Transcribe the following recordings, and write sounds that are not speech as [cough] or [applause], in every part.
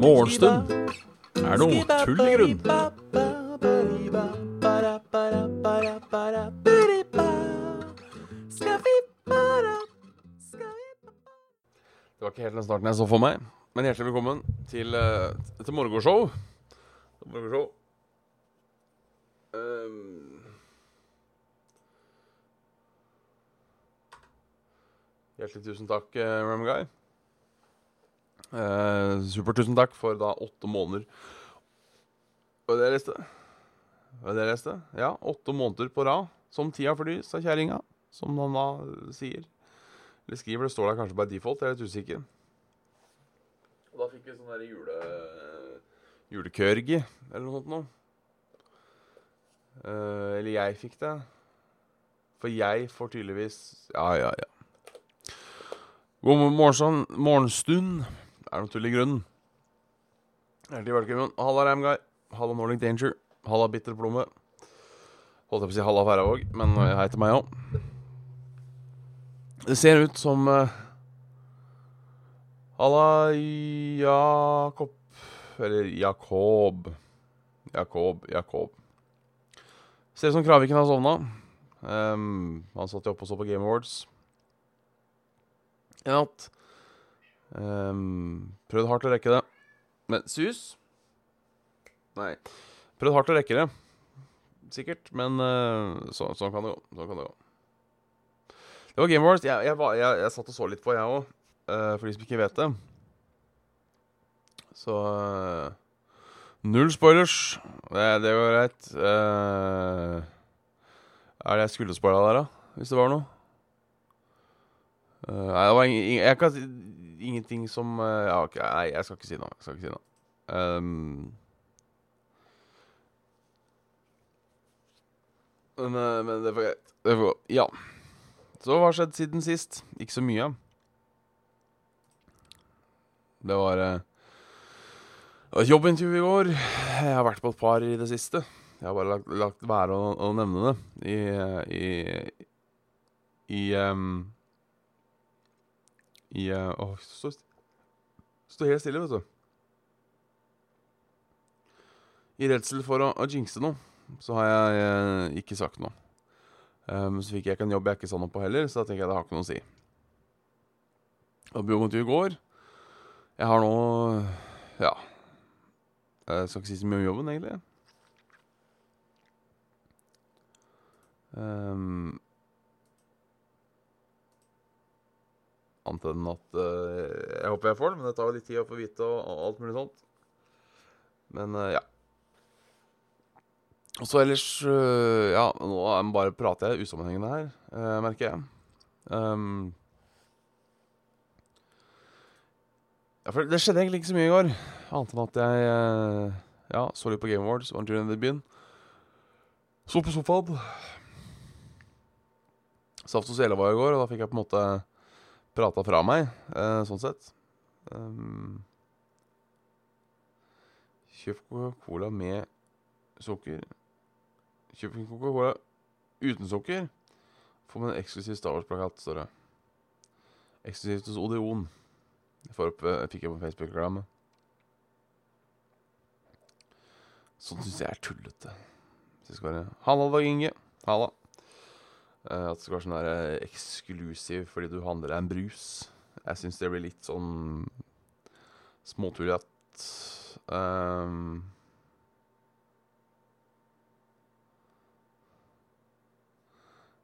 Morgenstund er noe tull i grunn. Det var ikke helt den starten jeg så for meg. Men hjertelig velkommen til uh, til morgenshow. Morgenshow. Hjertelig tusen takk, Ramguy. Eh, super tusen takk for da åtte måneder Var det det jeg leste? Var det det jeg leste? Ja, åtte måneder på rad. Som tida flyr, sa kjerringa. Som han da sier. Eller skriver, det står der kanskje by default, jeg er litt usikker. Og da fikk vi sånn der jule... julekørgi, eller noe sånt noe. Eh, eller jeg fikk det. For jeg får tydeligvis Ja, ja, ja. God morgen, morgenstund. Er noe tull i grunnen. Hjertelig velkommen. Halla, Ramguy. Halla, Nordic Danger. Halla, Bitter Plomme. Holdt jeg på å si halla, Færøyvåg, men jeg heter meg òg. Det ser ut som uh, Halla, Jakob Eller Jakob. Jakob, Jakob. Ser ut som Kraviken har sovna. Um, han satt jo oppe og så på Game Awards i natt. Um, prøvd hardt å rekke det. Men sus? Nei. Prøvd hardt å rekke det. Sikkert. Men uh, så, sånn kan det gå. Sånn kan det gå. Det var Game Wars. Jeg, jeg, var- jeg, jeg satt og så litt på, jeg òg. for de som ikke vet det. Så uh, Null spoilers. Det, det går greit. Uh, er det jeg skulle spoila der, da? Hvis det var noe? Eh, nei, det var ing, jeg kan si ingenting som eh, Ja, okay, nei, jeg skal ikke si noe. Jeg skal ikke si noe. Um, men, eh, men det får greit. Det får gå. Ja. Så hva har skjedd siden sist? Ikke så mye. Det var uh, jobbintervju i går. Jeg har vært på et par i det siste. Jeg har bare lagt, lagt være å, å nevne det i I, i, ehm, i eh, Åh, stå, stå helt stille, vet du. I redsel for å, å jinxe noe, så har jeg eh, ikke sagt noe. Um, så fikk jeg ikke en jobb jeg ikke sa noe på heller, så da tenker jeg det har ikke noe å si. Og i går. Jeg har nå Ja. Jeg skal ikke si så mye om jobben, egentlig. Um, Annet enn at uh, jeg håper jeg får det, men det tar jo litt tid å få vite og, og alt mulig sånt. Men uh, ja. Og så ellers uh, Ja, nå bare prater jeg usammenhengende her, merker jeg. Um, ja, for det skjedde egentlig ikke så mye i går. Annet enn at jeg ja, så litt på Game Awards, var en tur ned i byen. Så på sofaen. Saft og Sele var i går, og da fikk jeg på en måte prata fra meg, eh, sånn sett. Um, Kjøp Coca-Cola med sukker. Kjøp Coca-Cola uten sukker. Få med en eksklusiv Star Wars-plakat, står det. Eksklusivt hos Odeon. Jeg eh, fikk jeg på Facebook-reklame. Sånn syns jeg er tullete. Hvis jeg skal være Halla, Dag Inge. Halla. Eh, at det skal være sånn der eh, eksklusiv fordi du handler deg en brus. Jeg syns det blir litt sånn småtullete. Um,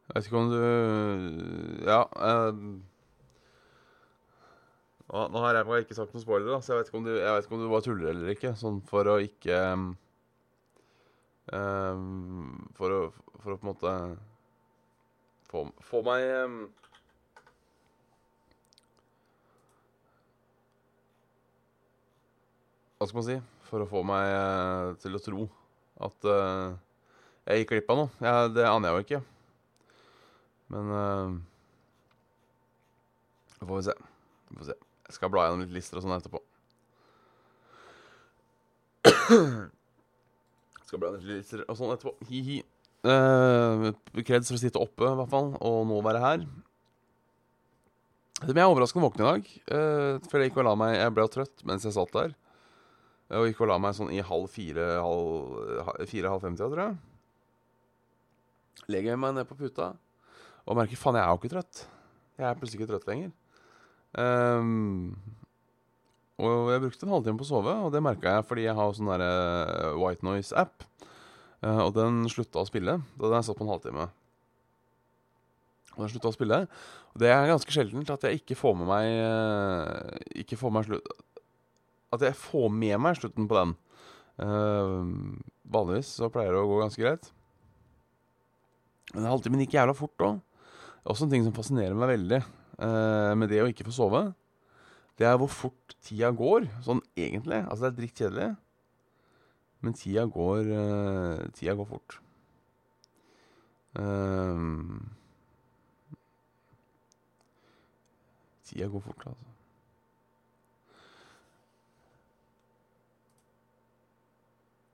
Jeg vet ikke om du Ja. Um, nå, har jeg ikke sagt noen spoiler, da, så jeg vet, du, jeg vet ikke om du bare tuller eller ikke. Sånn for å ikke ehm, for, å, for å på en måte få, få meg um, Hva skal man si? For å få meg uh, til å tro at uh, jeg gikk glipp av noe. Ja, det aner jeg jo ikke. Men uh, får vi se. Vi får se. Jeg skal bla gjennom litt lister og sånn etterpå. [clears throat] skal bla gjennom litt lister og sånn etterpå. Hi-hi. Uh, Kreds for å sitte oppe, i hvert fall, og nå være her. Men jeg er overraskende våken i dag. Uh, for jeg gikk og la meg Jeg ble trøtt mens jeg satt der. Og gikk og la meg sånn i halv fire, halv fire, halv fem-tida, tror jeg. Legger meg ned på puta og merker faen, jeg er jo ikke trøtt. Jeg er plutselig ikke trøtt lenger. Um, og jeg brukte en halvtime på å sove, og det merka jeg fordi jeg har sånn derre White Noise-app. Uh, og den slutta å spille da hadde jeg satt på en halvtime. Og den slutta å spille. Og det er ganske sjeldent at jeg ikke får med meg uh, Ikke får meg slutt At jeg får med meg slutten på den. Uh, vanligvis så pleier det å gå ganske greit. Men en halvtime gikk jævla fort òg. Også en ting som fascinerer meg veldig med det å ikke få sove. Det er hvor fort tida går, sånn egentlig. Altså, det er drittkjedelig. Men tida går uh, Tida går fort. Uh, tida går fort, altså.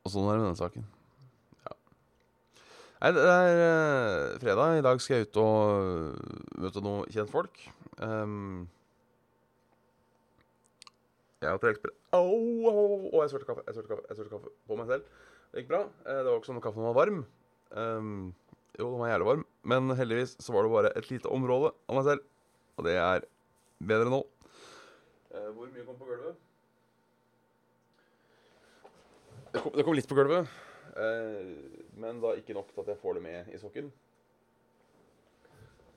Og sånn er det med denne saken. Ja. Nei, det er uh, fredag. I dag skal jeg ut og møte noen kjentfolk. Um, jeg har trekkspill Au, au, au, jeg svarte kaffe. Jeg svarte kaffe, jeg svarte kaffe på meg selv. Det gikk bra. Eh, det var ikke sånn at kaffen var varm. Um, jo, den var jævlig varm, men heldigvis så var det bare et lite område av meg selv. Og det er bedre nå. Uh, hvor mye kom på gulvet? Det kom, det kom litt på gulvet, uh, men da ikke nok til at jeg får det med i sokken.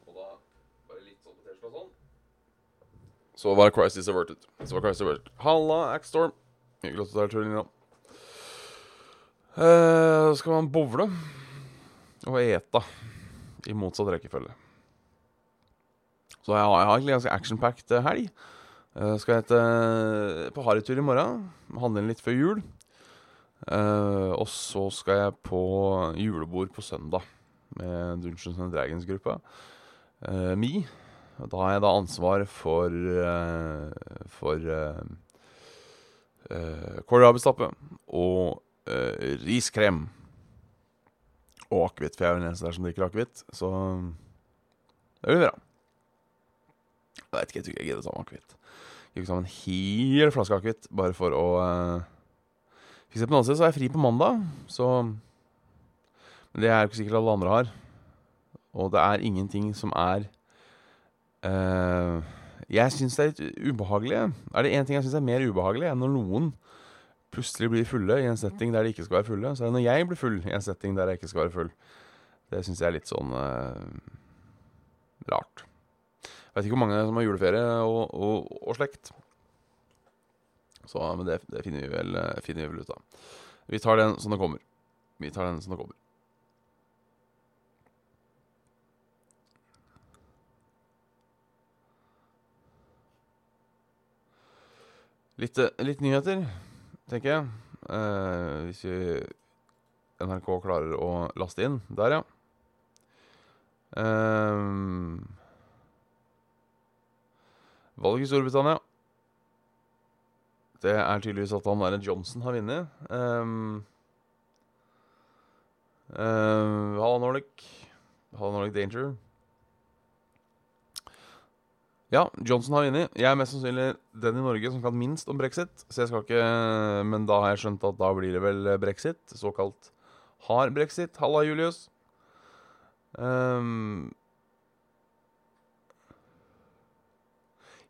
Og da bare litt sånn på T-skjorta sånn. Så var Crisis averted. Så var Crisis averted. Halla, Axstorm. Hyggelig at du er tur, Lina. så skal man bowle og ete i motsatt rekkefølge. Så jeg har, jeg har egentlig ganske action-packed helg. Uh, skal jeg ete på harrytur i morgen. Handle inn litt før jul. Uh, og så skal jeg på julebord på søndag med Dungeons and Dragons-gruppa. Uh, Mi da har jeg da ansvar for uh, For uh, kålrabistappe og riskrem. Og akevitt, for jeg er den eneste der som drikker akevitt. Så det blir bra. Jeg vet ikke, jeg tror jeg gidder å ta med akevitt. Gikk sammen en hel flaske akevitt bare for å uh, fikse på den andre siden, så er jeg fri på mandag, så Men det er jo ikke sikkert alle andre har. Og det er ingenting som er jeg syns det er litt ubehagelig. Er det én ting jeg syns er mer ubehagelig, enn når noen plutselig blir fulle i en setting der de ikke skal være fulle, så er det når jeg blir full i en setting der jeg ikke skal være full. Det syns jeg er litt sånn uh, rart. Jeg vet ikke hvor mange som har juleferie og, og, og slekt. Så, men det, det finner, vi vel, finner, vi vel, ut av. Vi tar den som det kommer. Vi tar den som det kommer. Litt, eh, litt, nyheter, tenker jeg. Eh, hvis vi NRK klarer å laste inn. Der, ja. Eh, valg i Storbritannia. Det er tydeligvis at han der Johnson har vunnet. Um, um, Halla Nordic. Halla Nordic Danger. Ja, Johnson har vunnet. Jeg er mest sannsynlig den i Norge som kan minst om brexit. Så jeg skal ikke Men da har jeg skjønt at da blir det vel brexit. Såkalt har brexit. Halla, Julius. Um,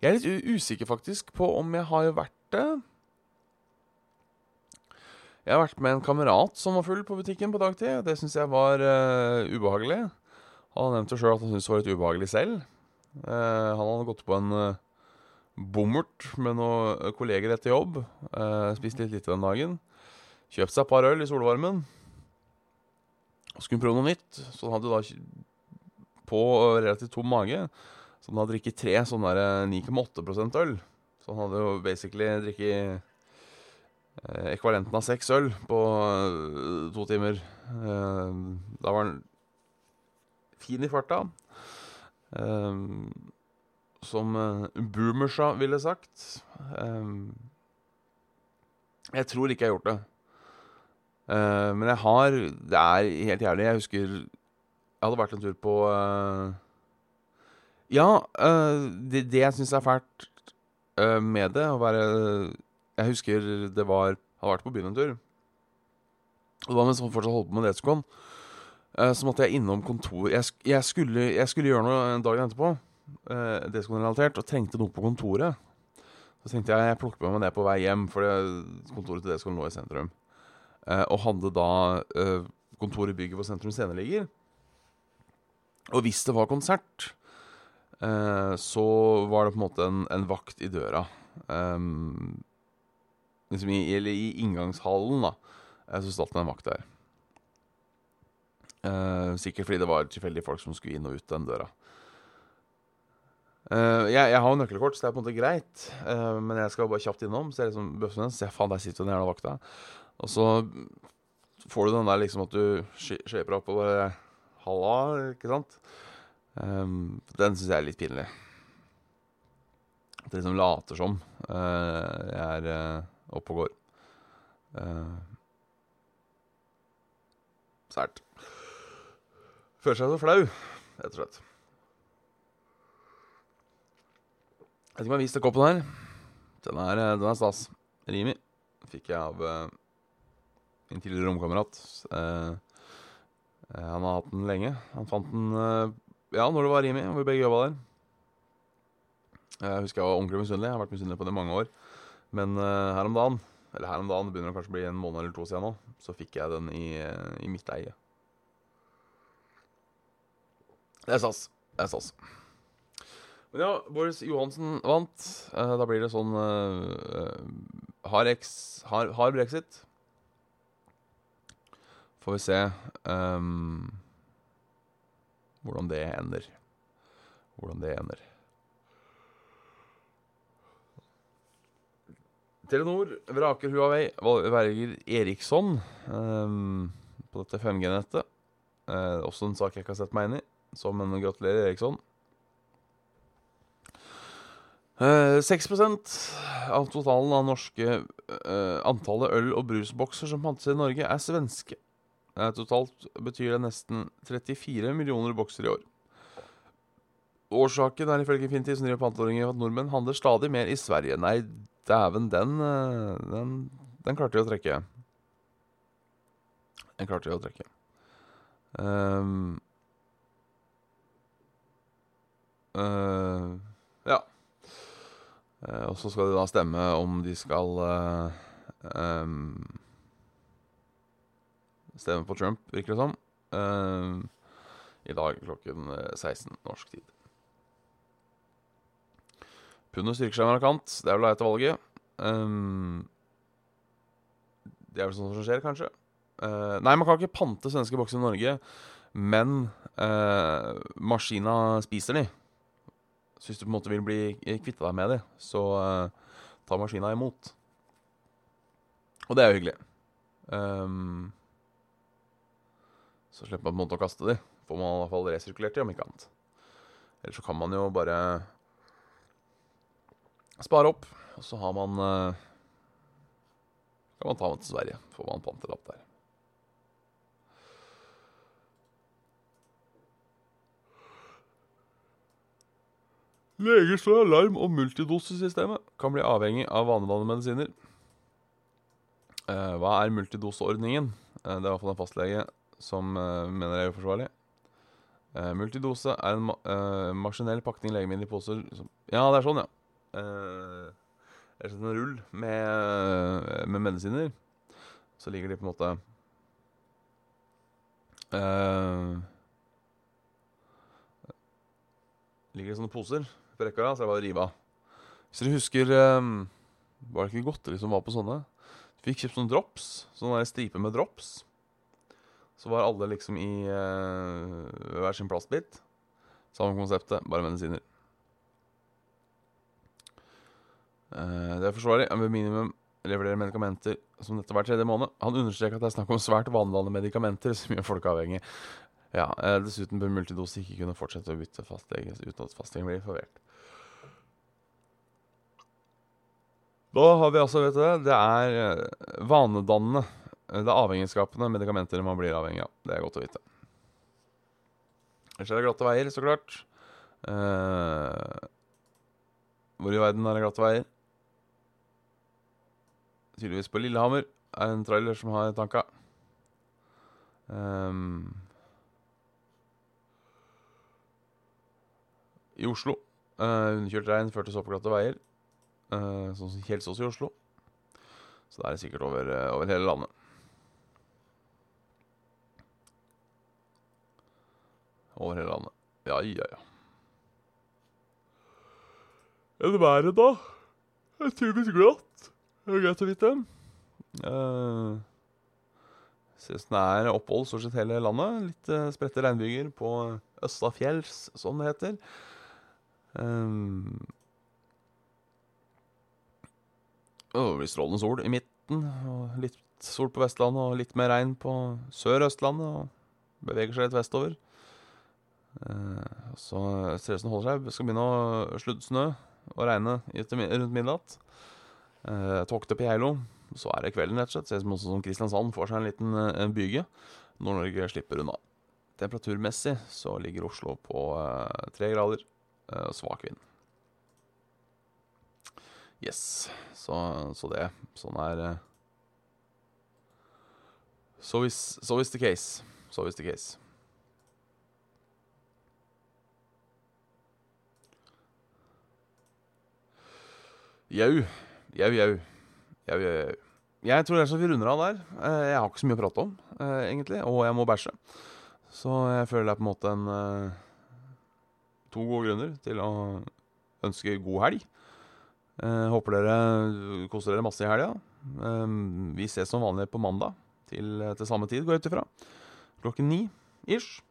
jeg er litt usikker faktisk på om jeg har vært det. Jeg har vært med en kamerat som var full på butikken på dagtid. Det syns jeg var uh, ubehagelig. Han nevnte nevnt sjøl at han syntes det var litt ubehagelig selv. Uh, han hadde gått på en uh, bommert med noen kolleger etter jobb. Spist litt lite den dagen. Kjøpt seg et par øl i solvarmen. Og skulle prøve noe nytt. Så han hadde da på relativt tom mage. Så han hadde drikket tre sånne 9,8% øl. Så han hadde jo basically drikket ekvalenten av seks øl på to timer. da var han fin i farta. Um, som uh, Boomersa ville sagt. Um, jeg tror ikke jeg har gjort det. Uh, men jeg har Det er helt jævlig. Jeg husker Jeg hadde vært en tur på uh, Ja, uh, det, det jeg syns er fælt eh, med det, å være Jeg husker det var Hadde vært på byen en tur. Og det var mens han fortsatt holdt på med Detscon. Uh, så måtte jeg innom kontor jeg, jeg, skulle, jeg skulle gjøre noe dagen etterpå. være realitert Og trengte noe på kontoret. Så tenkte jeg jeg plukker med meg det på vei hjem, for kontoret til Detscon lå i sentrum. Uh, og hadde da kontoret i bygget hvor Sentrum Scene ligger. Og hvis det var konsert, så var det på en måte en, en vakt i døra. Um, liksom i, eller i inngangshallen, da. Så satt det en vakt der. Uh, sikkert fordi det var tilfeldige folk som skulle inn og ut den døra. Uh, jeg, jeg, har jo nøkkelkort, så det er på en måte greit. Uh, men jeg skal bare kjapt innom. Så jeg liksom bøffer den, jeg, faen, der sitter den jævla vakta. Og så får du den der liksom at du shaper opp og bare Halla, ikke sant? Um, den syns jeg er litt pinlig. At jeg liksom later som jeg er oppe og går. Sært. Føler seg så flau, rett og slett. Jeg vet ikke om jeg har koppen her. Den er, eh, den er stas. Rimi fikk jeg av uh, min tidligere romkamerat. Uh, han har hatt den lenge. Han fant den uh, ja, når det var Rimi, og vi begge jobba der. Jeg husker jeg var ordentlig misunnelig. Jeg har vært misunnelig på det i mange år. Men her om dagen, eller her om dagen, det begynner å kanskje bli en måned eller to siden nå, så fikk jeg den i, i mitt eie. Det er SAS. Det er SAS. Men ja, Boris Johansen vant. Uh, da blir det sånn uh, hard, ex, hard, hard, brexit. Får vi se um, hvordan det ender. Hvordan det ender. Telenor vraker Huawei, velger Eriksson um, på dette 5G-nettet. Uh, også en sak jeg ikke har sett meg inn i. Som men gratulerer, Eriksson. Eh, 6% av totalen av norske eh, antallet øl- og brusbokser som pantes i Norge, er svenske. Eh, totalt betyr det nesten 34 millioner bokser i år. Årsaken er ifølge Finti som driver pantelåringer at nordmenn handler stadig mer i Sverige. Nei, dæven, den, uh, den, den klarte jeg å trekke. Den klarte jeg å trekke. Um, Uh, ja. Uh, og så skal de da stemme om de skal uh, um, Stemme på Trump, virker det som. I dag klokken 16 norsk tid. Pundet styrker seg markant. Det er vel etter valget. Um, det er vel sånn som skjer, kanskje. nei, man kan ikke pante svenske bokser i Norge, men maskina spiser de. Så hvis du på en måte vil bli kvitte deg med det, så uh, ta maskina imot. Og det er jo hyggelig. Um, så slipper man på en måte å kaste de. Får man i hvert fall resirkulert de, om ikke annet. Eller så kan man jo bare spare opp, og så har man uh, Kan man ta med til Sverige. Får man pantelapp der. Leger slår alarm om multidosesystemet kan bli avhengig av vanedannende medisiner. Eh, hva er multidoseordningen? Eh, det er i hvert fall en fastlege som eh, mener det er uforsvarlig. Eh, multidose er en ma eh, maskinell pakning legemidler i poser som Ja, det er sånn, ja. Eh, det er en rull med, med, medisiner. Så ligger de på en måte Ligger i sånne poser på rekka, så det bare å rive av. Hvis dere husker um, Var det ikke godteri som var på sånne? Fikk kjøpt sånne drops. Sånne striper med drops. Så var alle liksom i uh, hver sin plastbit. Samme konseptet, bare medisiner. Uh, det er forsvarlig. Ved minimum leverer medikamenter som dette hver tredje måned. Han understreker at det er snakk om svært vanedannende medikamenter som gjør folk avhengig. Ja, uh, Dessuten bør multidose ikke kunne fortsette å bytte fastlege uten at fastlegen blir forvert. Da har vi altså, vet du det, er eh, vanedannende Eh, Det er avhengighetsskapende medikamenter man blir avhengig av. Det er godt å vite. Ellers er det glatte veier, så klart. Eh, hvor i verden er det glatte veier? Tydeligvis på Lillehammer er en trailer som har tanka. Ehm, I Oslo. Uh, underkjørt regn førte så på glatte veier. eh, sånn som Kjelsås i Oslo. Så det er sikkert over, uh, over hele landet. Over hele landet. Ja, ja, ja. Enn været, da? Det er typisk glatt. Det er greit å vite. Uh, det er opphold stort sett hele landet. Litt uh, spredte regnbyger på Østafjells, som det heter. Um, strålende sol i midten, og litt sol på Vestlandet og litt mer regn på Sør-Østlandet. Og beveger seg litt vestover. Uh, så ser ut som det holder seg. Skal begynne å sludde snø og regne rundt midnatt. Uh, Tokte på. Så er det kvelden, rett og slett. Ser ut som også Kristiansand får seg en liten uh, byge. Nord-Norge slipper unna. Temperaturmessig så ligger Oslo på eh, tre grader og svak vind. Yes. Så, så det. Sånn er eh, So is, so is the case. So is the case. Jau. Jau, jau. Jau, jau, jau. Jeg tror det er så vi runder av der. Eh, Jeg har ikke så mye å prate om, eh, egentlig. Og jeg må bæsje. Så jeg føler det er på en måte en eh, To gode grunner til å ønske god helg. Eh, håper dere koser dere masse i helga. Eh, vi ses som vanlig på mandag til, til samme tid, går jeg ut ifra. Klokken ni ish.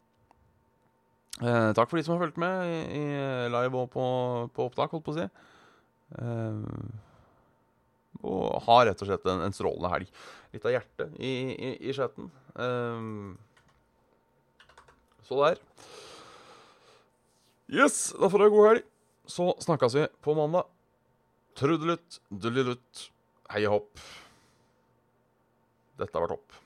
Eh, takk for de som har fulgt med i, i live og på, på opptak, holdt på å si. Eh, og ha rett og slett en, en strålende helg. Litt av hjertet i, i, i skjeten. Eh, så der. Yes, da får dere god helg. Så snakkes vi på mandag. Trudelutt, dullelutt, hei og hopp. Dette var topp.